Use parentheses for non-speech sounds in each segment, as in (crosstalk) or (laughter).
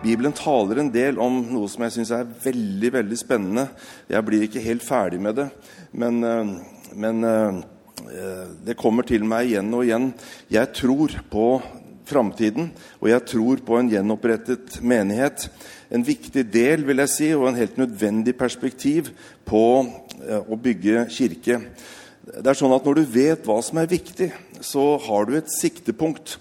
Bibelen taler en del om noe som jeg syns er veldig veldig spennende. Jeg blir ikke helt ferdig med det, men, eh, men eh, det kommer til meg igjen og igjen. Jeg tror på framtiden, og jeg tror på en gjenopprettet menighet. En viktig del vil jeg si, og en helt nødvendig perspektiv på eh, å bygge kirke. Det er sånn at Når du vet hva som er viktig, så har du et siktepunkt.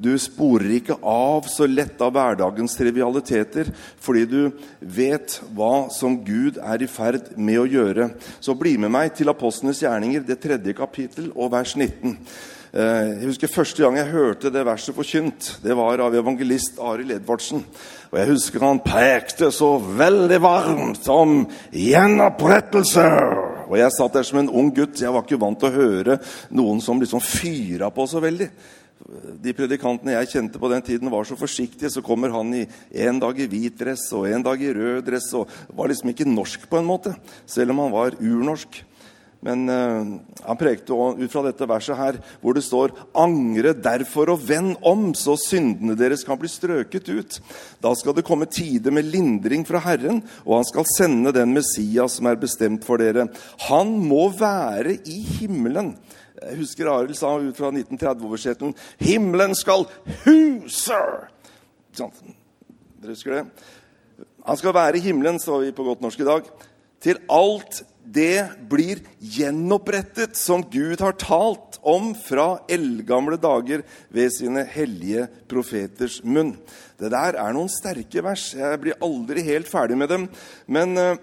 Du sporer ikke av så lett av hverdagens trivialiteter fordi du vet hva som Gud er i ferd med å gjøre. Så bli med meg til Apostlenes gjerninger, det tredje kapittel og vers 19. Eh, jeg husker Første gang jeg hørte det verset forkynt, det var av evangelist Arild Edvardsen. Og jeg husker han pekte så veldig varmt om gjenopprettelse. Og jeg satt der som en ung gutt. Jeg var ikke vant til å høre noen som liksom fyra på så veldig de predikantene jeg kjente på den tiden, var så forsiktige. Så kommer han i en dag i hvit dress og en dag i rød dress. og Var liksom ikke norsk på en måte, selv om han var urnorsk. Men uh, han prekte ut fra dette verset her, hvor det står Angre derfor og vend om, så syndene deres kan bli strøket ut. Da skal det komme tider med lindring fra Herren, og han skal sende den Messias som er bestemt for dere. Han må være i himmelen jeg husker Arild sa ut fra 1930-oversettelsen 'Himmelen skal huse'. Dere husker det? Han skal være i himmelen, står vi på godt norsk i dag, til alt det blir gjenopprettet som Gud har talt om fra eldgamle dager ved sine hellige profeters munn. Det der er noen sterke vers. Jeg blir aldri helt ferdig med dem. Men uh,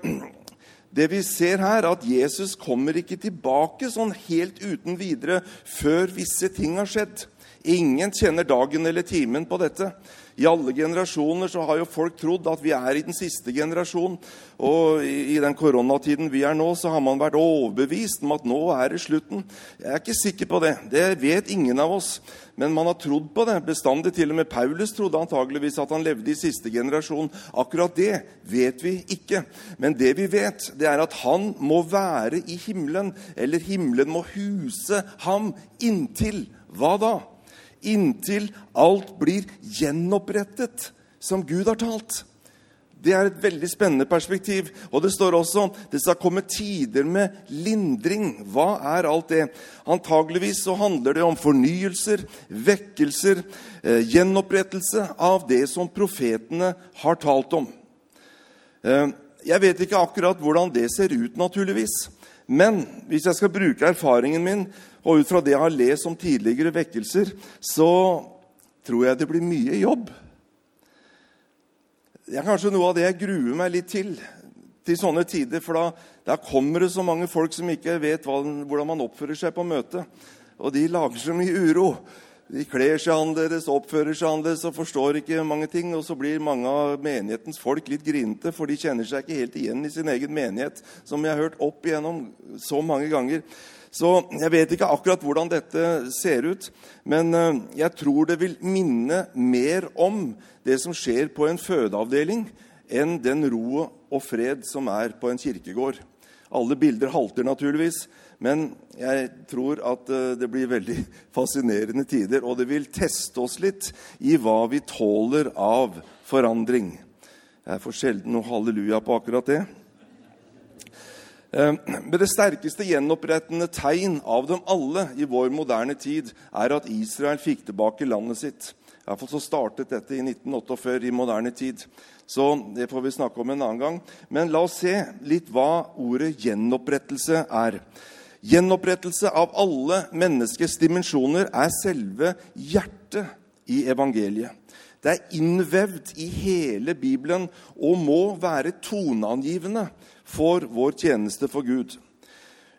det vi ser her, er at Jesus kommer ikke tilbake sånn helt uten videre før visse ting har skjedd. Ingen kjenner dagen eller timen på dette. I alle generasjoner så har jo folk trodd at vi er i den siste generasjonen. Og i, den koronatiden vi er nå, så har man vært overbevist om at nå er det slutten. Jeg er ikke sikker på det. Det vet ingen av oss. Men man har trodd på det bestandig. Til og med Paulus trodde antageligvis at han levde i siste generasjon. Akkurat det vet vi ikke. Men det vi vet, det er at han må være i himmelen, eller himmelen må huse ham inntil hva da? Inntil alt blir gjenopprettet som Gud har talt. Det er et veldig spennende perspektiv. Og det står også det skal komme tider med lindring. Hva er alt det? Antageligvis så handler det om fornyelser, vekkelser, eh, gjenopprettelse av det som profetene har talt om. Eh, jeg vet ikke akkurat hvordan det ser ut, naturligvis. Men hvis jeg skal bruke erfaringen min, og ut fra det jeg har lest om tidligere vekkelser, så tror jeg det blir mye jobb. Det er kanskje noe av det jeg gruer meg litt til til sånne tider. For da, da kommer det så mange folk som ikke vet hva, hvordan man oppfører seg på møtet. Og de lager så mye uro. De kler seg annerledes, oppfører seg annerledes og forstår ikke mange ting. Og så blir mange av menighetens folk litt grinete, for de kjenner seg ikke helt igjen i sin egen menighet, som jeg har hørt opp igjennom så mange ganger. Så jeg vet ikke akkurat hvordan dette ser ut, men eh, jeg tror det vil minne mer om det som skjer på en fødeavdeling, enn den ro og fred som er på en kirkegård. Alle bilder halter naturligvis, men jeg tror at eh, det blir veldig (laughs) fascinerende tider. Og det vil teste oss litt i hva vi tåler av forandring. Jeg får sjelden noe halleluja på akkurat det. Eh, men det sterkeste gjenopprettende tegn av dem alle i vår moderne tid er at Israel fikk tilbake landet sitt. Iallfall så startet dette i 1948 i moderne tid. Så det får vi snakke om en annen gang. Men la oss se litt hva ordet gjenopprettelse er. Gjenopprettelse av alle menneskets dimensjoner er selve hjertet i evangeliet. Det er innvevd i hele Bibelen og må være toneangivende for vår tjeneste for Gud.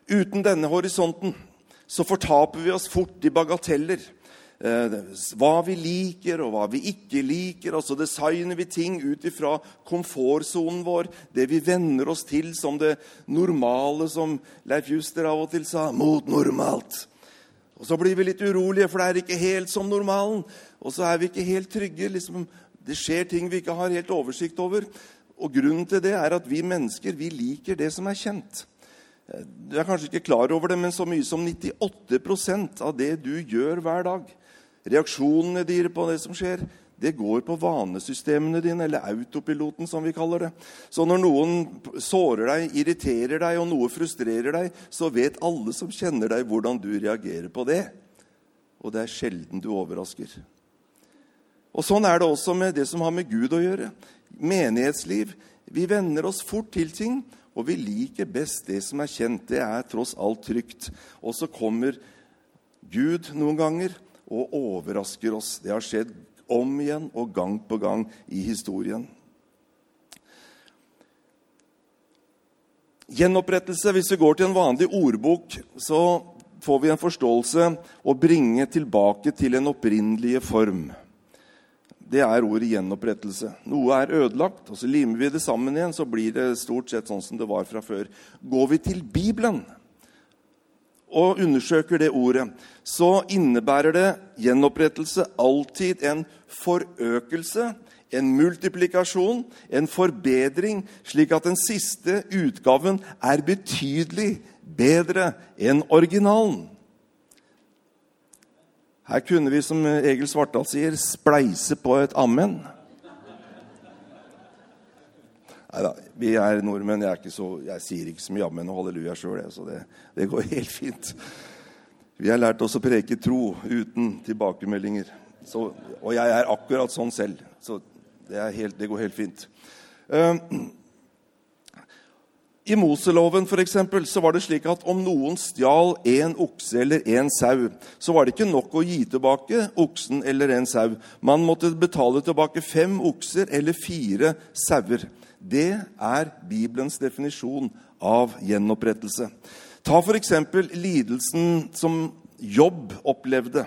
Uten denne horisonten så fortaper vi oss fort i bagateller. Eh, hva vi liker, og hva vi ikke liker. Og så designer vi ting ut ifra komfortsonen vår, det vi venner oss til som det normale, som Leif Juster av og til sa. Mot normalt. Og så blir vi litt urolige, for det er ikke helt som normalen. Og så er vi ikke helt trygge. Liksom, det skjer ting vi ikke har helt oversikt over. Og grunnen til det er at vi mennesker vi liker det som er kjent. Du er kanskje ikke klar over det, men så mye som 98% av det du gjør hver dag, reaksjonene dine på det som skjer, det går på vanesystemene dine, eller autopiloten, som vi kaller det. Så når noen sårer deg, irriterer deg, og noe frustrerer deg, så vet alle som kjenner deg, hvordan du reagerer på det. Og det er sjelden du overrasker. Og Sånn er det også med det som har med Gud å gjøre. Menighetsliv. Vi venner oss fort til ting, og vi liker best det som er kjent. Det er tross alt trygt. Og så kommer Gud noen ganger og overrasker oss. Det har skjedd om igjen og gang på gang i historien. Gjenopprettelse, hvis vi går til en vanlig ordbok, så får vi en forståelse å bringe tilbake til en opprinnelige form det er ordet gjenopprettelse. Noe er ødelagt, og så limer vi det sammen igjen, så blir det stort sett sånn som det var fra før. Går vi til Bibelen og undersøker det ordet, så innebærer det gjenopprettelse alltid en forøkelse, en multiplikasjon, en forbedring, slik at den siste utgaven er betydelig bedre enn originalen. Her kunne vi, som Egil Svartdal sier, spleise på et amen. Nei da, vi er nordmenn. Jeg, så, jeg, sier ikke så mye jammen og halleluja sjøl, så det, det, går (laughs) helt fint. Vi har lært oss å preke tro uten tilbakemeldinger. Så, og jeg er akkurat sånn selv, så det, helt, det går helt fint. Uh, i Moseloven for eksempel, så var det slik at om noen stjal en okse eller en sau, så var det ikke nok å gi tilbake oksen eller en sau. Man måtte betale tilbake fem okser eller fire sauer. Det er Bibelens definisjon av gjenopprettelse. Ta f.eks. lidelsen som Jobb opplevde.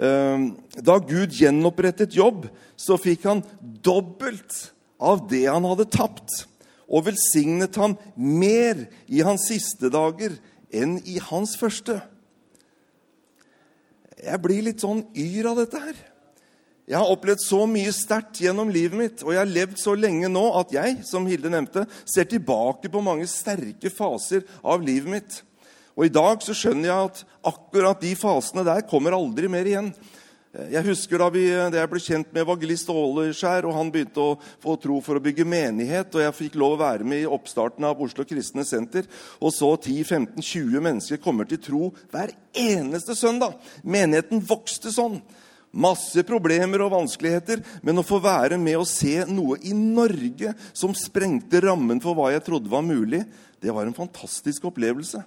Ehm, da Gud gjenopprettet Jobb, så fikk han dobbelt av det han hadde tapt og velsignet ham mer i hans siste dager enn i hans første. Jeg blir litt sånn yr av dette her. Jeg har opplevd så mye sterkt gjennom livet mitt, og jeg har levd så lenge nå at jeg, som Hilde nevnte, ser tilbake på mange sterke faser av livet mitt. Og i dag så skjønner jeg at akkurat de fasene der kommer aldri mer igjen. Jeg husker da, vi, da jeg ble kjent med evangelist Åleskjær, og han begynte å få tro for å bygge menighet, og jeg fikk lov å være med i oppstarten av Oslo Kristne Senter, og så 10-15-20 mennesker kommer til tro hver eneste søndag. Menigheten vokste sånn. Masse problemer og vanskeligheter, men å få være med og se noe i Norge som sprengte rammen for hva jeg trodde var mulig, det var en fantastisk opplevelse.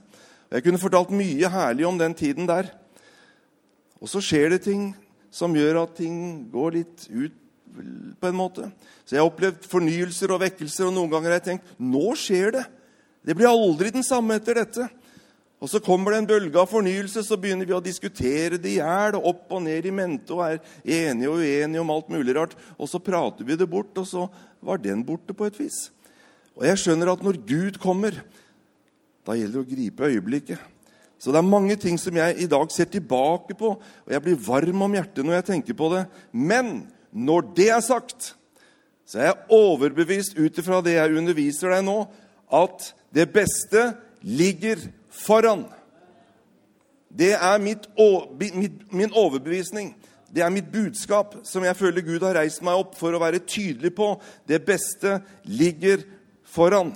Jeg kunne fortalt mye herlig om den tiden der. Og så skjer det ting som gjør at ting går litt ut på en måte. Så jeg har opplevd fornyelser og vekkelser, og noen ganger har jeg tenkt nå skjer det. Det blir aldri den samme etter dette. Og Så kommer det en bølge av fornyelse, så begynner vi å diskutere det i hjel. Opp og ned i mente og er enige og uenige om alt mulig rart. Og så prater vi det bort, og så var den borte på et vis. Og jeg skjønner at når Gud kommer, da gjelder det å gripe øyeblikket. Så det er mange ting som jeg i dag ser tilbake på, og jeg blir varm om hjertet når jeg tenker på det. Men når det er sagt, så er jeg overbevist ut ifra det jeg underviser deg nå, at det beste ligger foran. Det er mitt, min overbevisning. Det er mitt budskap som jeg føler Gud har reist meg opp for å være tydelig på. Det beste ligger foran.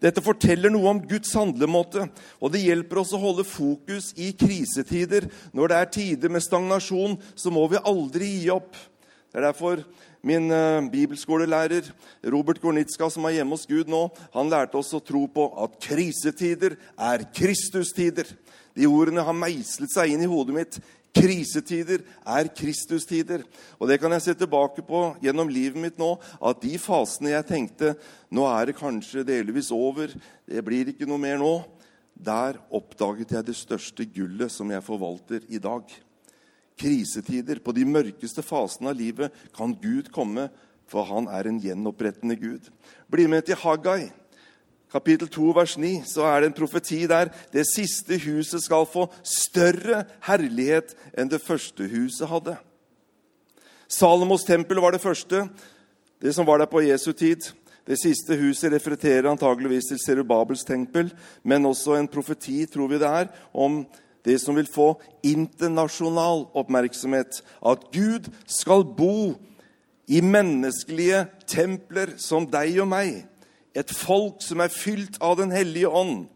Dette forteller noe om Guds handlemåte, og det hjelper oss å holde fokus i krisetider. Når det er tider med stagnasjon, så må vi aldri gi opp. Det er derfor min uh, bibelskolelærer Robert Gornitska, som er hjemme hos Gud nå, han lærte oss å tro på at krisetider er Kristustider. De ordene har meislet seg inn i hodet mitt. Krisetider er Kristustider. Og det kan jeg se tilbake på gjennom livet mitt nå. At de fasene jeg tenkte nå er det kanskje delvis over, det blir ikke noe mer nå, der oppdaget jeg det største gullet som jeg forvalter i dag. Krisetider, på de mørkeste fasene av livet, kan Gud komme, for han er en gjenopprettende Gud. Bli med til Haggai, kapittel 2, vers 9, så er det en profeti der. Det siste huset skal få større herlighet enn det første huset hadde. Salomos tempel var det første, det som var der på Jesu tid. Det siste huset refererer antageligvis til Serubabels tempel, men også en profeti, tror vi det er, om det som vil få internasjonal oppmerksomhet. At Gud skal bo i menneskelige templer som deg og meg. Et folk som er fylt av Den hellige ånd.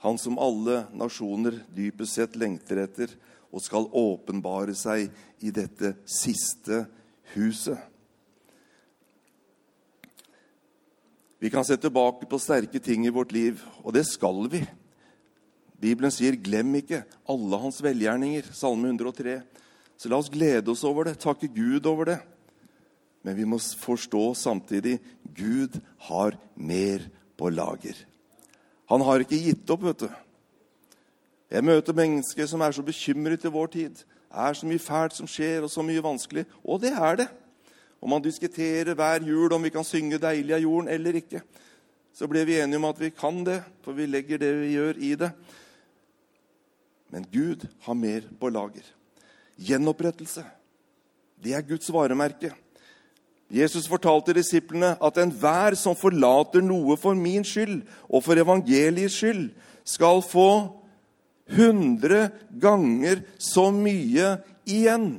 Han som alle nasjoner dypest sett lengter etter, og skal åpenbare seg i dette siste huset. Vi kan se tilbake på sterke ting i vårt liv, og det skal vi. Bibelen sier 'glem ikke alle hans velgjerninger', Salme 103. Så la oss glede oss over det, takke Gud over det. Men vi må forstå samtidig Gud har mer på lager. Han har ikke gitt opp, vet du. Jeg møter mennesker som er så bekymret i vår tid. Det er så mye fælt som skjer, og så mye vanskelig. Og det er det. Og man diskuterer hver jul om vi kan synge 'Deilig av jorden' eller ikke. Så ble vi enige om at vi kan det, for vi legger det vi gjør, i det. Men Gud har mer på lager. Gjenopprettelse. Det er Guds varemerke. Jesus fortalte disiplene at enhver som forlater noe for min skyld og for evangeliets skyld, skal få hundre ganger så mye igjen.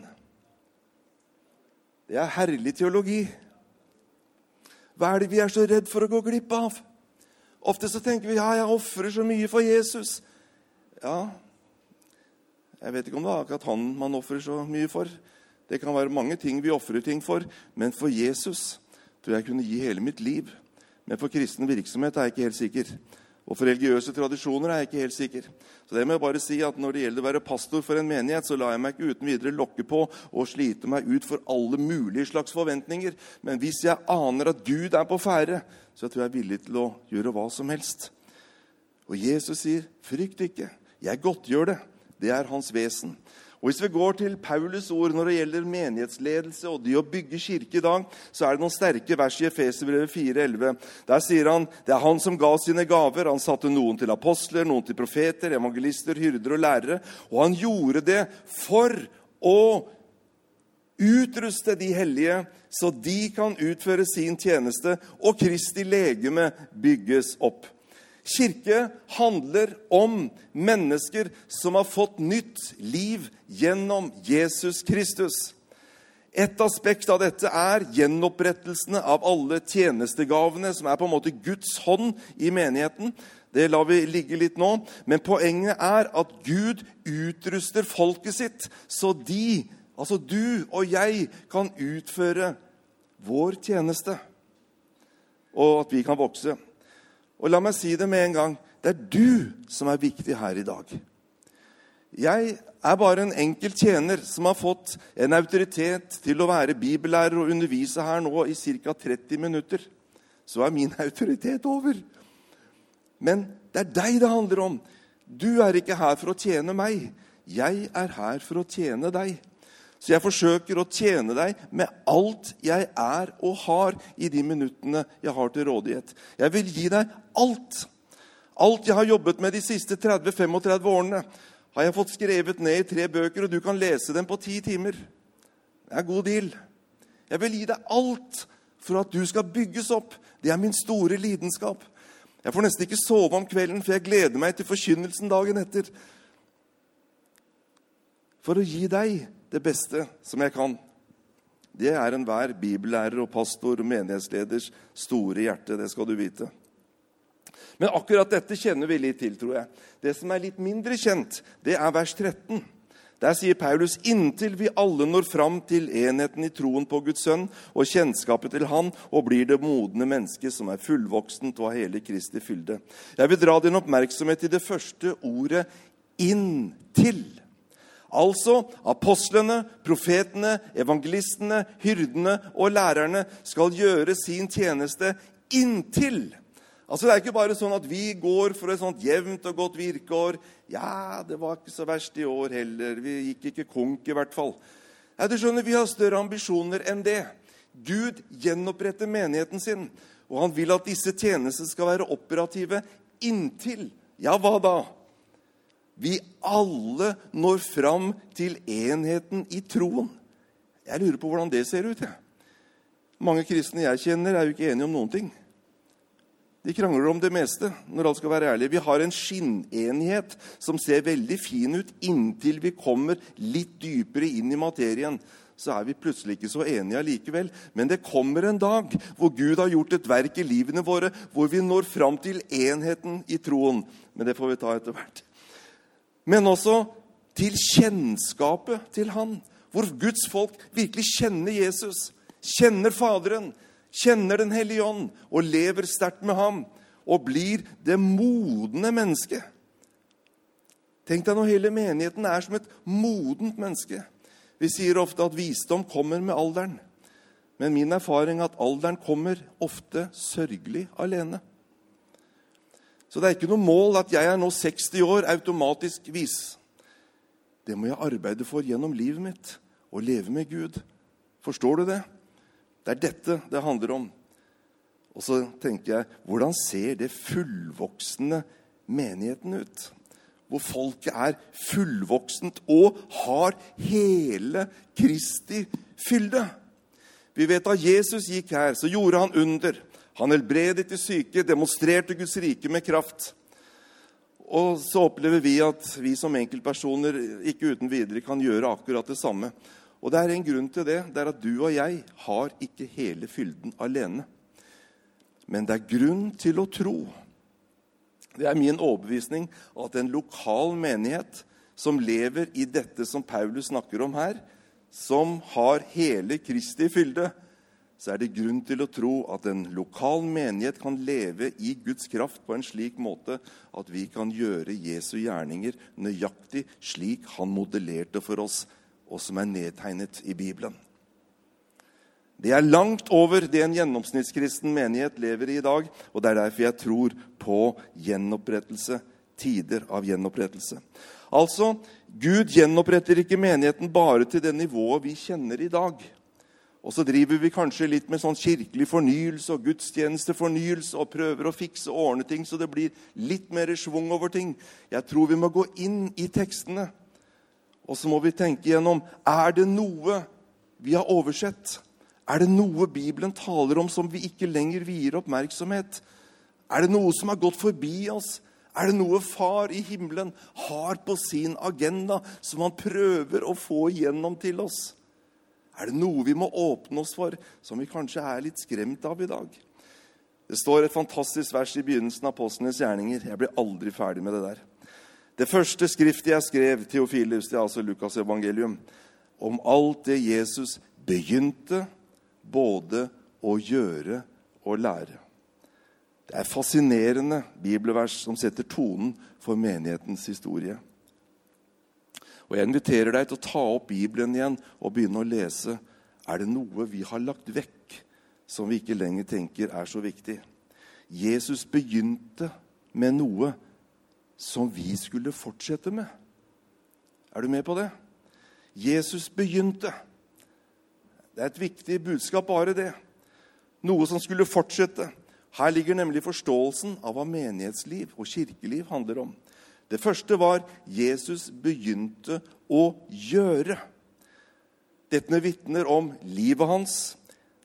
Det er herlig teologi. Hva er det vi er så redd for å gå glipp av? Ofte så tenker vi ja, jeg ofrer så mye for Jesus. Ja, jeg vet ikke om det er akkurat han man ofrer så mye for. Det kan være mange ting vi ofrer ting for, men for Jesus tror jeg kunne gi hele mitt liv. Men for kristen virksomhet er jeg ikke helt sikker. Og for religiøse tradisjoner er jeg ikke helt sikker. Så det må jeg bare si at Når det gjelder å være pastor for en menighet, så lar jeg meg ikke uten videre lokke på og slite meg ut for alle mulige slags forventninger. Men hvis jeg aner at Gud er på ferde, så tror jeg jeg er villig til å gjøre hva som helst. Og Jesus sier, 'Frykt ikke. Jeg godtgjør det.' Det er hans vesen. Og Hvis vi går til Paulus' ord når det gjelder menighetsledelse og det å bygge kirke i dag, så er det noen sterke vers i Efeserbrevet 4,11. Der sier han det er han som ga sine gaver. Han satte noen til apostler, noen til profeter, evangelister, hyrder og lærere. Og han gjorde det for å utruste de hellige, så de kan utføre sin tjeneste, og Kristi legeme bygges opp. Kirke handler om mennesker som har fått nytt liv gjennom Jesus Kristus. Et aspekt av dette er gjenopprettelsene av alle tjenestegavene, som er på en måte Guds hånd i menigheten. Det lar vi ligge litt nå. Men poenget er at Gud utruster folket sitt, så de, altså du og jeg, kan utføre vår tjeneste. Og at vi kan vokse. Og la meg si det med en gang det er du som er viktig her i dag. Jeg er bare en enkelt tjener som har fått en autoritet til å være bibellærer og undervise her nå i ca. 30 minutter. Så er min autoritet over. Men det er deg det handler om. Du er ikke her for å tjene meg. Jeg er her for å tjene deg. Så jeg forsøker å tjene deg med alt jeg er og har i de minuttene jeg har til rådighet. Jeg vil gi deg alt. Alt jeg har jobbet med de siste 30-35 årene, har jeg fått skrevet ned i tre bøker, og du kan lese dem på ti timer. Det er god deal. Jeg vil gi deg alt for at du skal bygges opp. Det er min store lidenskap. Jeg får nesten ikke sove om kvelden, for jeg gleder meg til forkynnelsen dagen etter. For å gi deg det beste som jeg kan. Det er enhver bibellærer og pastor og menighetsleders store hjerte. Det skal du vite. Men akkurat dette kjenner vi litt til, tror jeg. Det som er litt mindre kjent, det er vers 13. Der sier Paulus.: Inntil vi alle når fram til enheten i troen på Guds sønn og kjennskapet til Han, og blir det modne mennesket som er fullvoksent og har hele Kristi fylde. Jeg vil dra din oppmerksomhet til det første ordet 'inntil'. Altså apostlene, profetene, evangelistene, hyrdene og lærerne skal gjøre sin tjeneste inntil Altså Det er ikke bare sånn at vi går for et sånt jevnt og godt virkeår. Ja, det var ikke så verst i år heller. Vi gikk ikke konk, i hvert fall. Ja, du skjønner, Vi har større ambisjoner enn det. Gud gjenoppretter menigheten sin, og han vil at disse tjenestene skal være operative inntil Ja, hva da? Vi alle når fram til enheten i troen. Jeg lurer på hvordan det ser ut. jeg. Mange kristne jeg kjenner, er jo ikke enige om noen ting. De krangler om det meste, når alt skal være ærlig. Vi har en skinnenighet som ser veldig fin ut inntil vi kommer litt dypere inn i materien. Så er vi plutselig ikke så enige allikevel. Men det kommer en dag hvor Gud har gjort et verk i livene våre, hvor vi når fram til enheten i troen. Men det får vi ta etter hvert. Men også til kjennskapet til Han, hvor Guds folk virkelig kjenner Jesus, kjenner Faderen kjenner Den hellige ånd og lever sterkt med ham og blir det modne mennesket. Tenk deg når hele menigheten er som et modent menneske. Vi sier ofte at visdom kommer med alderen. Men min erfaring er at alderen kommer ofte sørgelig alene. Så det er ikke noe mål at jeg er nå 60 år automatisk vis. Det må jeg arbeide for gjennom livet mitt og leve med Gud. Forstår du det? Det er dette det handler om. Og så tenker jeg hvordan ser det fullvoksende menigheten ut? Hvor folket er fullvoksent og har hele Kristi fylde. Vi vet at Jesus gikk her, så gjorde han under. Han helbredet de syke, demonstrerte Guds rike med kraft. Og så opplever vi at vi som enkeltpersoner ikke uten videre kan gjøre akkurat det samme. Og det er en grunn til det. Det er at du og jeg har ikke hele fylden alene. Men det er grunn til å tro. Det er min overbevisning at en lokal menighet som lever i dette som Paulus snakker om her, som har hele Kristi fylde, så er det grunn til å tro at en lokal menighet kan leve i Guds kraft på en slik måte at vi kan gjøre Jesu gjerninger nøyaktig slik han modellerte for oss og som er nedtegnet i Bibelen. Det er langt over det en gjennomsnittskristen menighet lever i i dag. og Det er derfor jeg tror på gjenopprettelse, tider av gjenopprettelse. Altså, Gud gjenoppretter ikke menigheten bare til det nivået vi kjenner i dag. Og så driver vi kanskje litt med sånn kirkelig fornyelse og gudstjenestefornyelse og prøver å fikse og ordne ting så det blir litt mer schwung over ting. Jeg tror vi må gå inn i tekstene og så må vi tenke gjennom er det noe vi har oversett. Er det noe Bibelen taler om som vi ikke lenger vier oppmerksomhet? Er det noe som har gått forbi oss? Er det noe Far i himmelen har på sin agenda som han prøver å få igjennom til oss? Er det noe vi må åpne oss for, som vi kanskje er litt skremt av i dag? Det står et fantastisk vers i begynnelsen av Apostlenes gjerninger. Jeg blir aldri ferdig med det der. Det første skriftet jeg skrev, Theofilus, det er altså Lukas' evangelium, om alt det Jesus begynte både å gjøre og lære. Det er fascinerende bibelvers som setter tonen for menighetens historie. Og Jeg inviterer deg til å ta opp Bibelen igjen og begynne å lese. Er det noe vi har lagt vekk som vi ikke lenger tenker er så viktig? Jesus begynte med noe som vi skulle fortsette med. Er du med på det? Jesus begynte. Det er et viktig budskap, bare det. Noe som skulle fortsette. Her ligger nemlig forståelsen av hva menighetsliv og kirkeliv handler om. Det første var Jesus begynte å gjøre. Dette vitner om livet hans.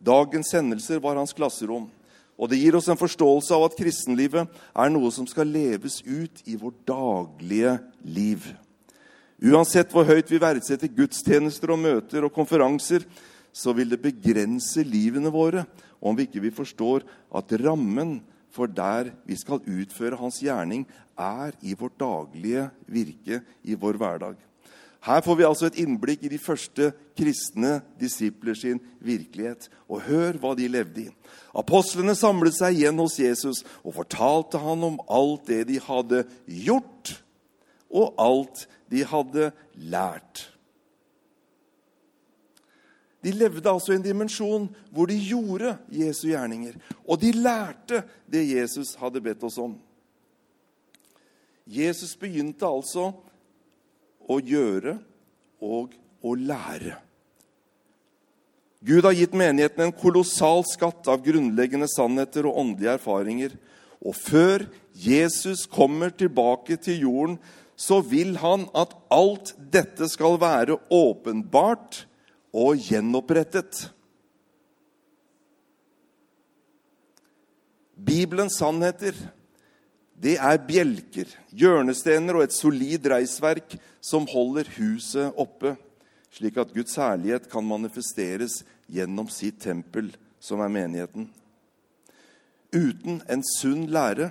Dagens hendelser var hans klasserom. Og det gir oss en forståelse av at kristenlivet er noe som skal leves ut i vårt daglige liv. Uansett hvor høyt vi verdsetter gudstjenester og møter og konferanser, så vil det begrense livene våre om vi ikke vi forstår at rammen for der vi skal utføre hans gjerning, er i vårt daglige virke, i vår hverdag. Her får vi altså et innblikk i de første kristne disipler sin virkelighet. Og hør hva de levde i. Apostlene samlet seg igjen hos Jesus og fortalte han om alt det de hadde gjort, og alt de hadde lært. De levde altså i en dimensjon hvor de gjorde Jesu gjerninger. Og de lærte det Jesus hadde bedt oss om. Jesus begynte altså å gjøre og å lære. Gud har gitt menigheten en kolossal skatt av grunnleggende sannheter og åndelige erfaringer. Og før Jesus kommer tilbake til jorden, så vil han at alt dette skal være åpenbart og gjenopprettet. Bibelens sannheter det er bjelker, hjørnestener og et solid reisverk som holder huset oppe, slik at Guds herlighet kan manifesteres gjennom sitt tempel, som er menigheten. Uten en sunn lære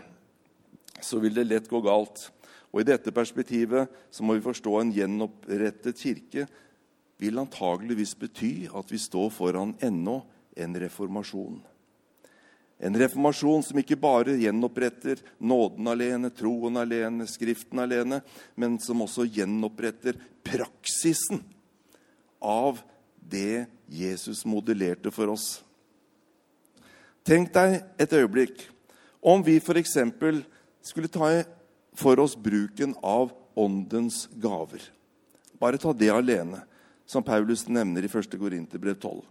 så vil det lett gå galt. Og I dette perspektivet så må vi forstå en gjenopprettet kirke vil antageligvis bety at vi står foran ennå en reformasjon. En reformasjon som ikke bare gjenoppretter nåden alene, troen alene, Skriften alene, men som også gjenoppretter praksisen av det Jesus modellerte for oss. Tenk deg et øyeblikk om vi f.eks. skulle ta for oss bruken av åndens gaver. Bare ta det alene som Paulus nevner i 1. Korinterbrev 12.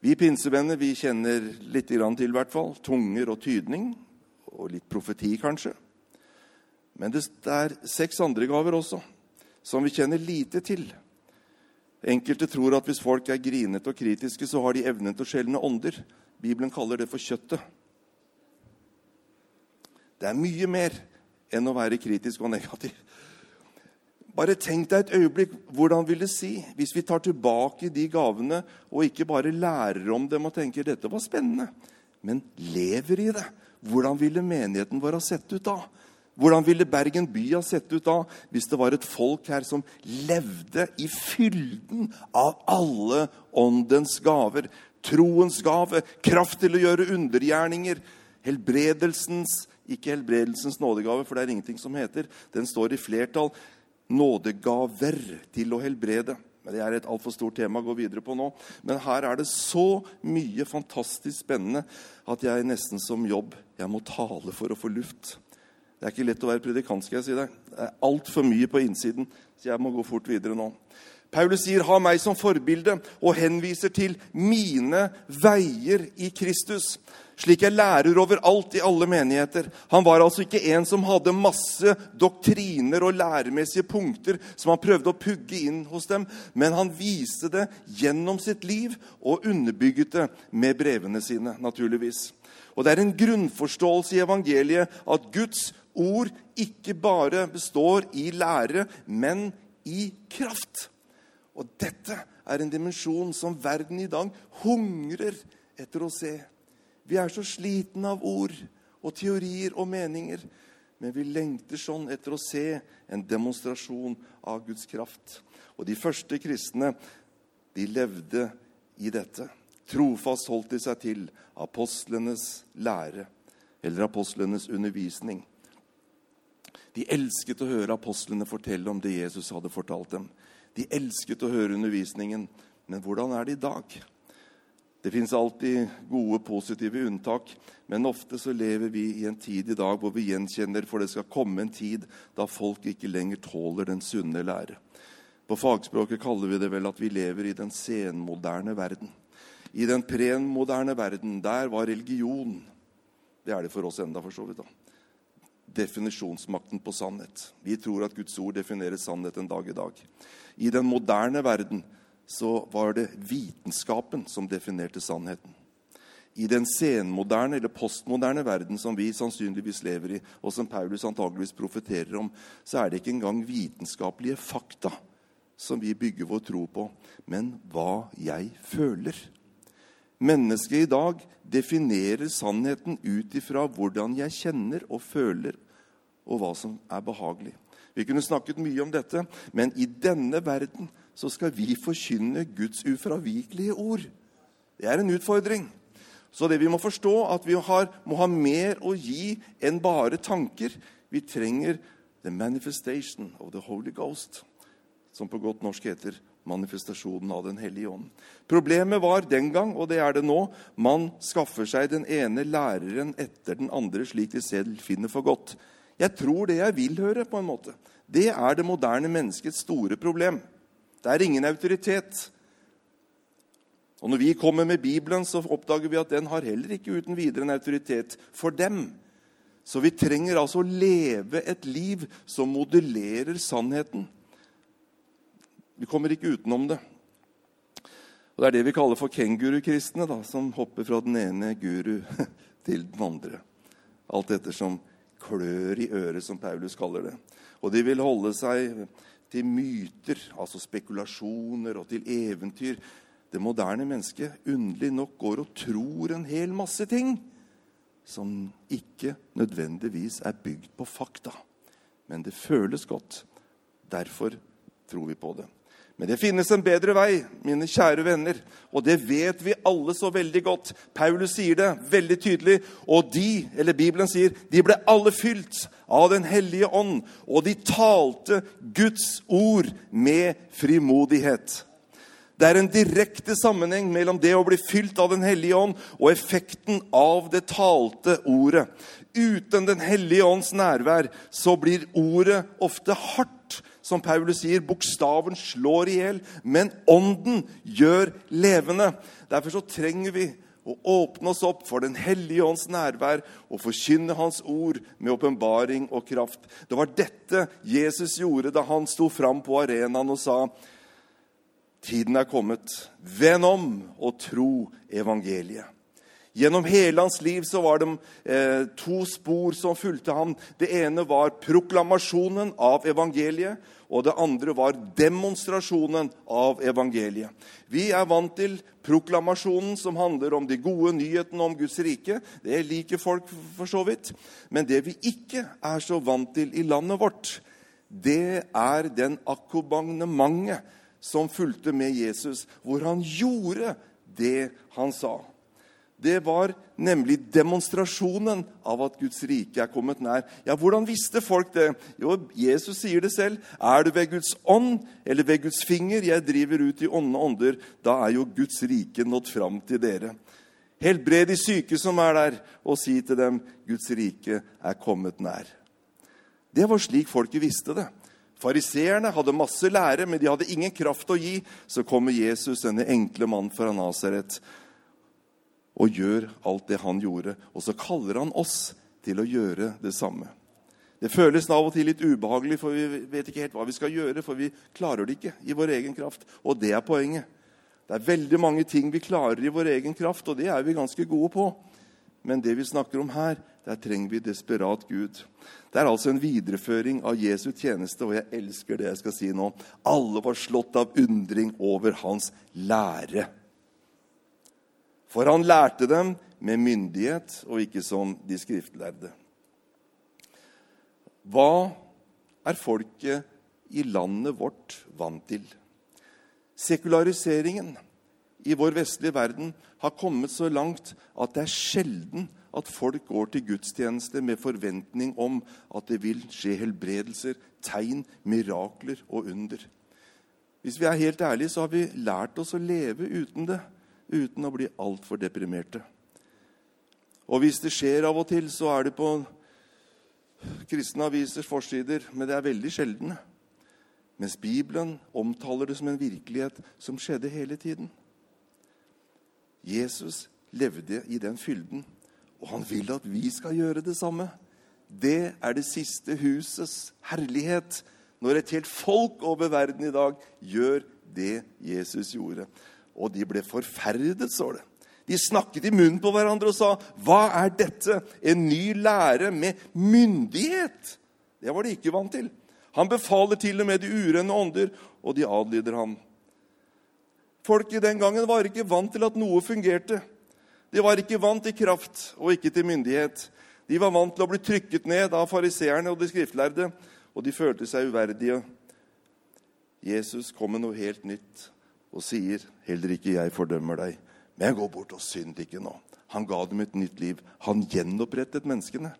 Vi pinsevenner vi kjenner litt til, i hvert fall. Tunger og tydning. Og litt profeti, kanskje. Men det er seks andre gaver også, som vi kjenner lite til. Enkelte tror at hvis folk er grinete og kritiske, så har de evnen til å skjelne ånder. Bibelen kaller det for kjøttet. Det er mye mer enn å være kritisk og negativ. Bare tenk deg et øyeblikk hvordan vil det si hvis vi tar tilbake de gavene og ikke bare lærer om dem og tenker dette var spennende, men lever i det. Hvordan ville menigheten vår ha sett ut da? Hvordan ville Bergen by ha sett ut da hvis det var et folk her som levde i fylden av alle åndens gaver? Troens gave, kraft til å gjøre undergjerninger, helbredelsens ikke helbredelsens nådegave, for det er ingenting som heter. Den står i flertall nådegaver til å helbrede. Men Det er et altfor stort tema å gå videre på nå. Men her er det så mye fantastisk spennende at jeg nesten som jobb jeg må tale for å få luft. Det er ikke lett å være predikant, skal jeg si deg. Det er altfor mye på innsiden, så jeg må gå fort videre nå. Paulus sier, 'Ha meg som forbilde', og henviser til mine veier i Kristus slik jeg lærer overalt i alle menigheter. Han var altså ikke en som hadde masse doktriner og læremessige punkter som han prøvde å pugge inn hos dem, men han viste det gjennom sitt liv og underbygget det med brevene sine, naturligvis. Og Det er en grunnforståelse i evangeliet at Guds ord ikke bare består i lære, men i kraft. Og dette er en dimensjon som verden i dag hungrer etter å se. Vi er så slitne av ord og teorier og meninger. Men vi lengter sånn etter å se en demonstrasjon av Guds kraft. Og de første kristne, de levde i dette. Trofast holdt de seg til apostlenes lære, eller apostlenes undervisning. De elsket å høre apostlene fortelle om det Jesus hadde fortalt dem. De elsket å høre undervisningen. Men hvordan er det i dag? Det fins alltid gode, positive unntak, men ofte så lever vi i en tid i dag hvor vi gjenkjenner for det skal komme en tid da folk ikke lenger tåler den sunne lære. På fagspråket kaller vi det vel at vi lever i den senmoderne verden. I den prenmoderne verden, der var religion Det er det for oss enda for så vidt. da. Definisjonsmakten på sannhet. Vi tror at Guds ord definerer sannhet en dag i dag. I den moderne verden så var det vitenskapen som definerte sannheten. I den senmoderne eller postmoderne verden som vi sannsynligvis lever i, og som Paulus antageligvis profeterer om, så er det ikke engang vitenskapelige fakta som vi bygger vår tro på, men hva jeg føler. Mennesket i dag definerer sannheten ut ifra hvordan jeg kjenner og føler, og hva som er behagelig. Vi kunne snakket mye om dette, men i denne verden så skal vi forkynne Guds ufravikelige ord. Det er en utfordring. Så det vi må forstå, at vi har, må ha mer å gi enn bare tanker. Vi trenger the manifestation of the Holy Ghost, som på godt norsk heter manifestasjonen av Den hellige ånd. Problemet var den gang, og det er det nå, man skaffer seg den ene læreren etter den andre slik de selv finner for godt. Jeg tror det jeg vil høre, på en måte. Det er det moderne menneskets store problem. Det er ingen autoritet. Og Når vi kommer med Bibelen, så oppdager vi at den har heller ikke uten videre en autoritet for dem. Så vi trenger altså å leve et liv som modellerer sannheten. Vi kommer ikke utenom det. Og Det er det vi kaller for kengurukristne, som hopper fra den ene guru (laughs) til den andre. Alt dette som klør i øret, som Paulus kaller det. Og de vil holde seg til myter, altså spekulasjoner, og til eventyr. Det moderne mennesket underlig nok går og tror en hel masse ting som ikke nødvendigvis er bygd på fakta. Men det føles godt. Derfor tror vi på det. Men det finnes en bedre vei, mine kjære venner. Og det vet vi alle så veldig godt. Paulus sier det veldig tydelig. Og de, eller Bibelen sier, de ble alle fylt av Den hellige ånd. Og de talte Guds ord med frimodighet. Det er en direkte sammenheng mellom det å bli fylt av Den hellige ånd og effekten av det talte ordet. Uten Den hellige ånds nærvær så blir ordet ofte hardt som Paulus sier, bokstaven slår i hjel, men ånden gjør levende. Derfor så trenger vi å åpne oss opp for Den hellige ånds nærvær og forkynne Hans ord med åpenbaring og kraft. Det var dette Jesus gjorde da han sto fram på arenaen og sa Tiden er kommet. Vend om og tro evangeliet. Gjennom hele hans liv så var det eh, to spor som fulgte ham. Det ene var proklamasjonen av evangeliet, og det andre var demonstrasjonen av evangeliet. Vi er vant til proklamasjonen, som handler om de gode nyhetene om Guds rike. Det liker folk for så vidt. Men det vi ikke er så vant til i landet vårt, det er den akkompagnementet som fulgte med Jesus, hvor han gjorde det han sa. Det var nemlig demonstrasjonen av at Guds rike er kommet nær. Ja, Hvordan visste folk det? Jo, Jesus sier det selv. Er du ved Guds ånd eller ved Guds finger jeg driver ut i ånde ånder, da er jo Guds rike nådd fram til dere. Helbred de syke som er der, og si til dem Guds rike er kommet nær. Det var slik folket visste det. Fariseerne hadde masse lære, men de hadde ingen kraft å gi. Så kommer Jesus, denne enkle mannen fra Nasaret, og gjør alt det han gjorde. Og så kaller han oss til å gjøre det samme. Det føles av og til litt ubehagelig, for vi vet ikke helt hva vi skal gjøre. For vi klarer det ikke i vår egen kraft. Og det er poenget. Det er veldig mange ting vi klarer i vår egen kraft, og det er vi ganske gode på. Men det vi snakker om her, der trenger vi desperat Gud. Det er altså en videreføring av Jesu tjeneste, og jeg elsker det jeg skal si nå. Alle var slått av undring over hans lære. For han lærte dem med myndighet og ikke som de skriftlærde. Hva er folket i landet vårt vant til? Sekulariseringen i vår vestlige verden har kommet så langt at det er sjelden at folk går til gudstjeneste med forventning om at det vil skje helbredelser, tegn, mirakler og under. Hvis vi er helt ærlige, så har vi lært oss å leve uten det uten å bli altfor deprimerte. Og hvis det skjer av og til, så er det på kristne avisers forsider, men det er veldig sjelden. Mens Bibelen omtaler det som en virkelighet som skjedde hele tiden. Jesus levde i den fylden, og han vil at vi skal gjøre det samme. Det er det siste husets herlighet, når et helt folk over verden i dag gjør det Jesus gjorde og de ble forferdet, står det. De snakket i munnen på hverandre og sa, 'Hva er dette? En ny lære med myndighet?' Det var de ikke vant til. Han befaler til og med de urene ånder, og de adlyder ham. Folket den gangen var ikke vant til at noe fungerte. De var ikke vant til kraft og ikke til myndighet. De var vant til å bli trykket ned av fariseerne og de skriftlærde, og de følte seg uverdige. Jesus kom med noe helt nytt og sier, 'Heller ikke jeg fordømmer deg, men jeg går bort og synd ikke nå.' Han ga dem et nytt liv. Han gjenopprettet menneskene.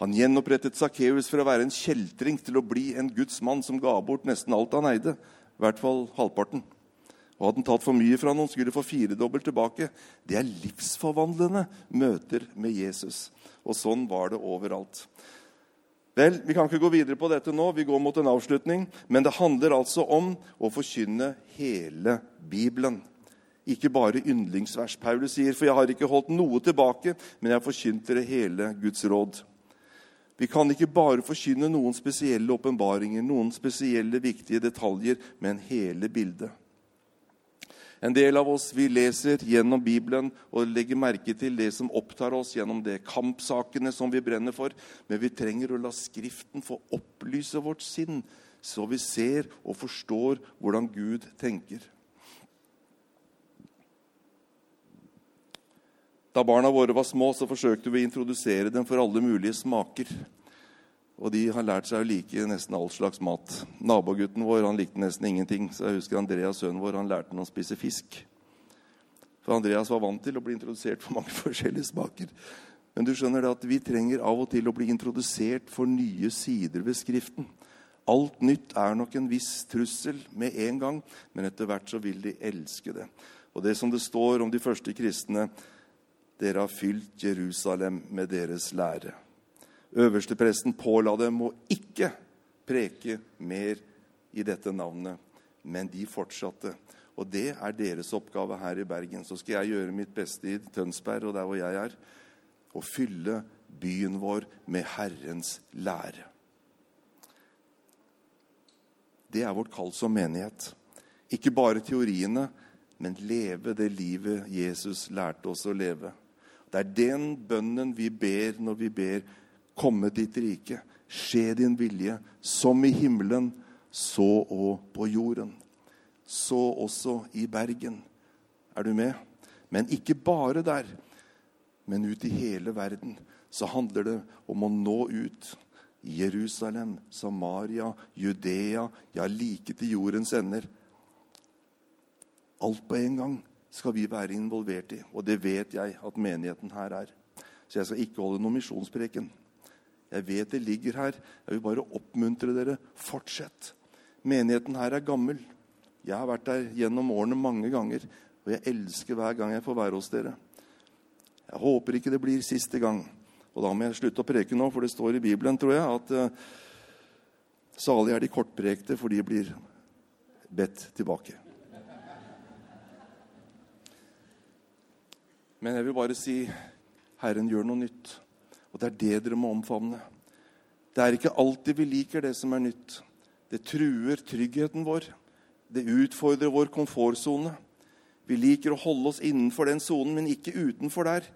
Han gjenopprettet Sakkeus fra å være en kjeltring til å bli en Guds mann som ga bort nesten alt han eide. I hvert fall halvparten. Og hadde han tatt for mye fra noen, skulle få firedobbelt tilbake. Det er livsforvandlende møter med Jesus. Og sånn var det overalt. Vel, Vi kan ikke gå videre på dette nå, vi går mot en avslutning. Men det handler altså om å forkynne hele Bibelen. Ikke bare yndlingsvers. Paulus sier, 'For jeg har ikke holdt noe tilbake, men jeg har forkynt dere hele Guds råd'. Vi kan ikke bare forkynne noen spesielle åpenbaringer, noen spesielle viktige detaljer, men hele bildet. En del av oss vi leser gjennom Bibelen og legger merke til det som opptar oss gjennom det kampsakene som vi brenner for, men vi trenger å la Skriften få opplyse vårt sinn, så vi ser og forstår hvordan Gud tenker. Da barna våre var små, så forsøkte vi å introdusere dem for alle mulige smaker. Og de har lært seg å like nesten all slags mat. Nabogutten vår han likte nesten ingenting. Så jeg husker Andreas, sønnen vår, han lærte ham å spise fisk. For Andreas var vant til å bli introdusert for mange (laughs) forskjellige smaker. Men du skjønner det at vi trenger av og til å bli introdusert for nye sider ved Skriften. Alt nytt er nok en viss trussel med en gang, men etter hvert så vil de elske det. Og det som det står om de første kristne Dere har fylt Jerusalem med deres lære. Øverstepresten påla dem å ikke preke mer i dette navnet, men de fortsatte. Og det er deres oppgave her i Bergen. Så skal jeg gjøre mitt beste i Tønsberg og der hvor jeg er, å fylle byen vår med Herrens lære. Det er vårt kall som menighet. Ikke bare teoriene, men leve det livet Jesus lærte oss å leve. Det er den bønnen vi ber når vi ber komme ditt rike. Skje din vilje, som i himmelen, så og på jorden. Så også i Bergen. Er du med? Men ikke bare der, men ut i hele verden. Så handler det om å nå ut. Jerusalem, Samaria, Judea, ja, like til jordens ender. Alt på en gang skal vi være involvert i, og det vet jeg at menigheten her er. Så jeg skal ikke holde noen misjonspreken. Jeg vet det ligger her. Jeg vil bare oppmuntre dere. Fortsett. Menigheten her er gammel. Jeg har vært der gjennom årene mange ganger, og jeg elsker hver gang jeg får være hos dere. Jeg håper ikke det blir siste gang. Og da må jeg slutte å preke nå, for det står i Bibelen, tror jeg, at uh, salige er de kortprekte, for de blir bedt tilbake. Men jeg vil bare si Herren gjør noe nytt. Og det er det dere må omfavne. Det er ikke alltid vi liker det som er nytt. Det truer tryggheten vår. Det utfordrer vår komfortsone. Vi liker å holde oss innenfor den sonen, men ikke utenfor der.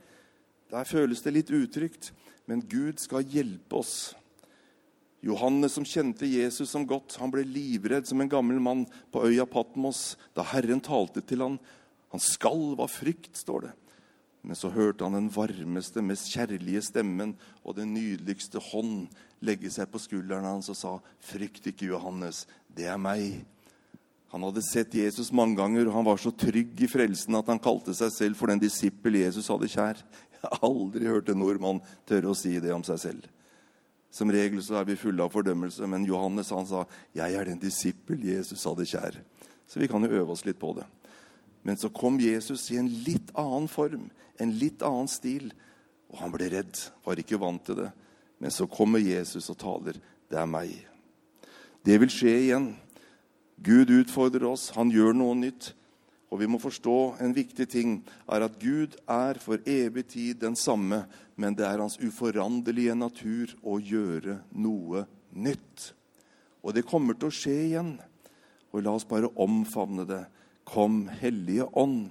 Der føles det litt utrygt. Men Gud skal hjelpe oss. Johannes, som kjente Jesus som godt, han ble livredd som en gammel mann på øya Patmos da Herren talte til han. Han skalv av frykt, står det. Men så hørte han den varmeste, mest kjærlige stemmen og den nydeligste hånd legge seg på skulderen hans og sa, 'Frykt ikke, Johannes. Det er meg.' Han hadde sett Jesus mange ganger, og han var så trygg i frelsen at han kalte seg selv for den disippel Jesus hadde kjær. Jeg har aldri hørt en nordmann tørre å si det om seg selv. Som regel så er vi fulle av fordømmelse, men Johannes han sa, 'Jeg er den disippel Jesus hadde kjær'. Så vi kan jo øve oss litt på det. Men så kom Jesus i en litt annen form, en litt annen stil. Og han ble redd, var ikke vant til det. Men så kommer Jesus og taler. Det er meg. Det vil skje igjen. Gud utfordrer oss, han gjør noe nytt. Og vi må forstå en viktig ting er at Gud er for evig tid den samme, men det er hans uforanderlige natur å gjøre noe nytt. Og det kommer til å skje igjen. Og la oss bare omfavne det. Kom, Hellige Ånd,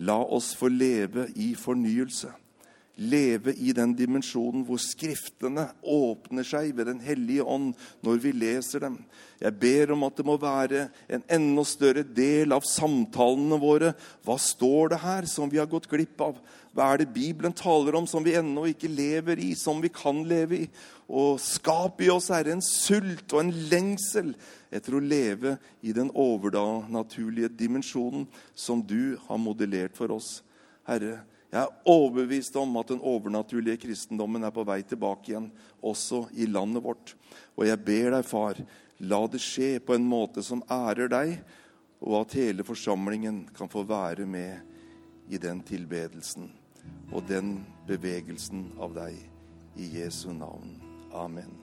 la oss få leve i fornyelse. Leve i den dimensjonen hvor Skriftene åpner seg ved Den hellige ånd når vi leser dem. Jeg ber om at det må være en enda større del av samtalene våre. Hva står det her som vi har gått glipp av? Hva er det Bibelen taler om som vi ennå ikke lever i, som vi kan leve i? Og skap i oss, Herre, en sult og en lengsel etter å leve i den overnaturlige dimensjonen som du har modellert for oss. Herre, Jeg er overbevist om at den overnaturlige kristendommen er på vei tilbake igjen, også i landet vårt. Og jeg ber deg, far, la det skje på en måte som ærer deg, og at hele forsamlingen kan få være med i den tilbedelsen og den bevegelsen av deg. I Jesu navn. Amen.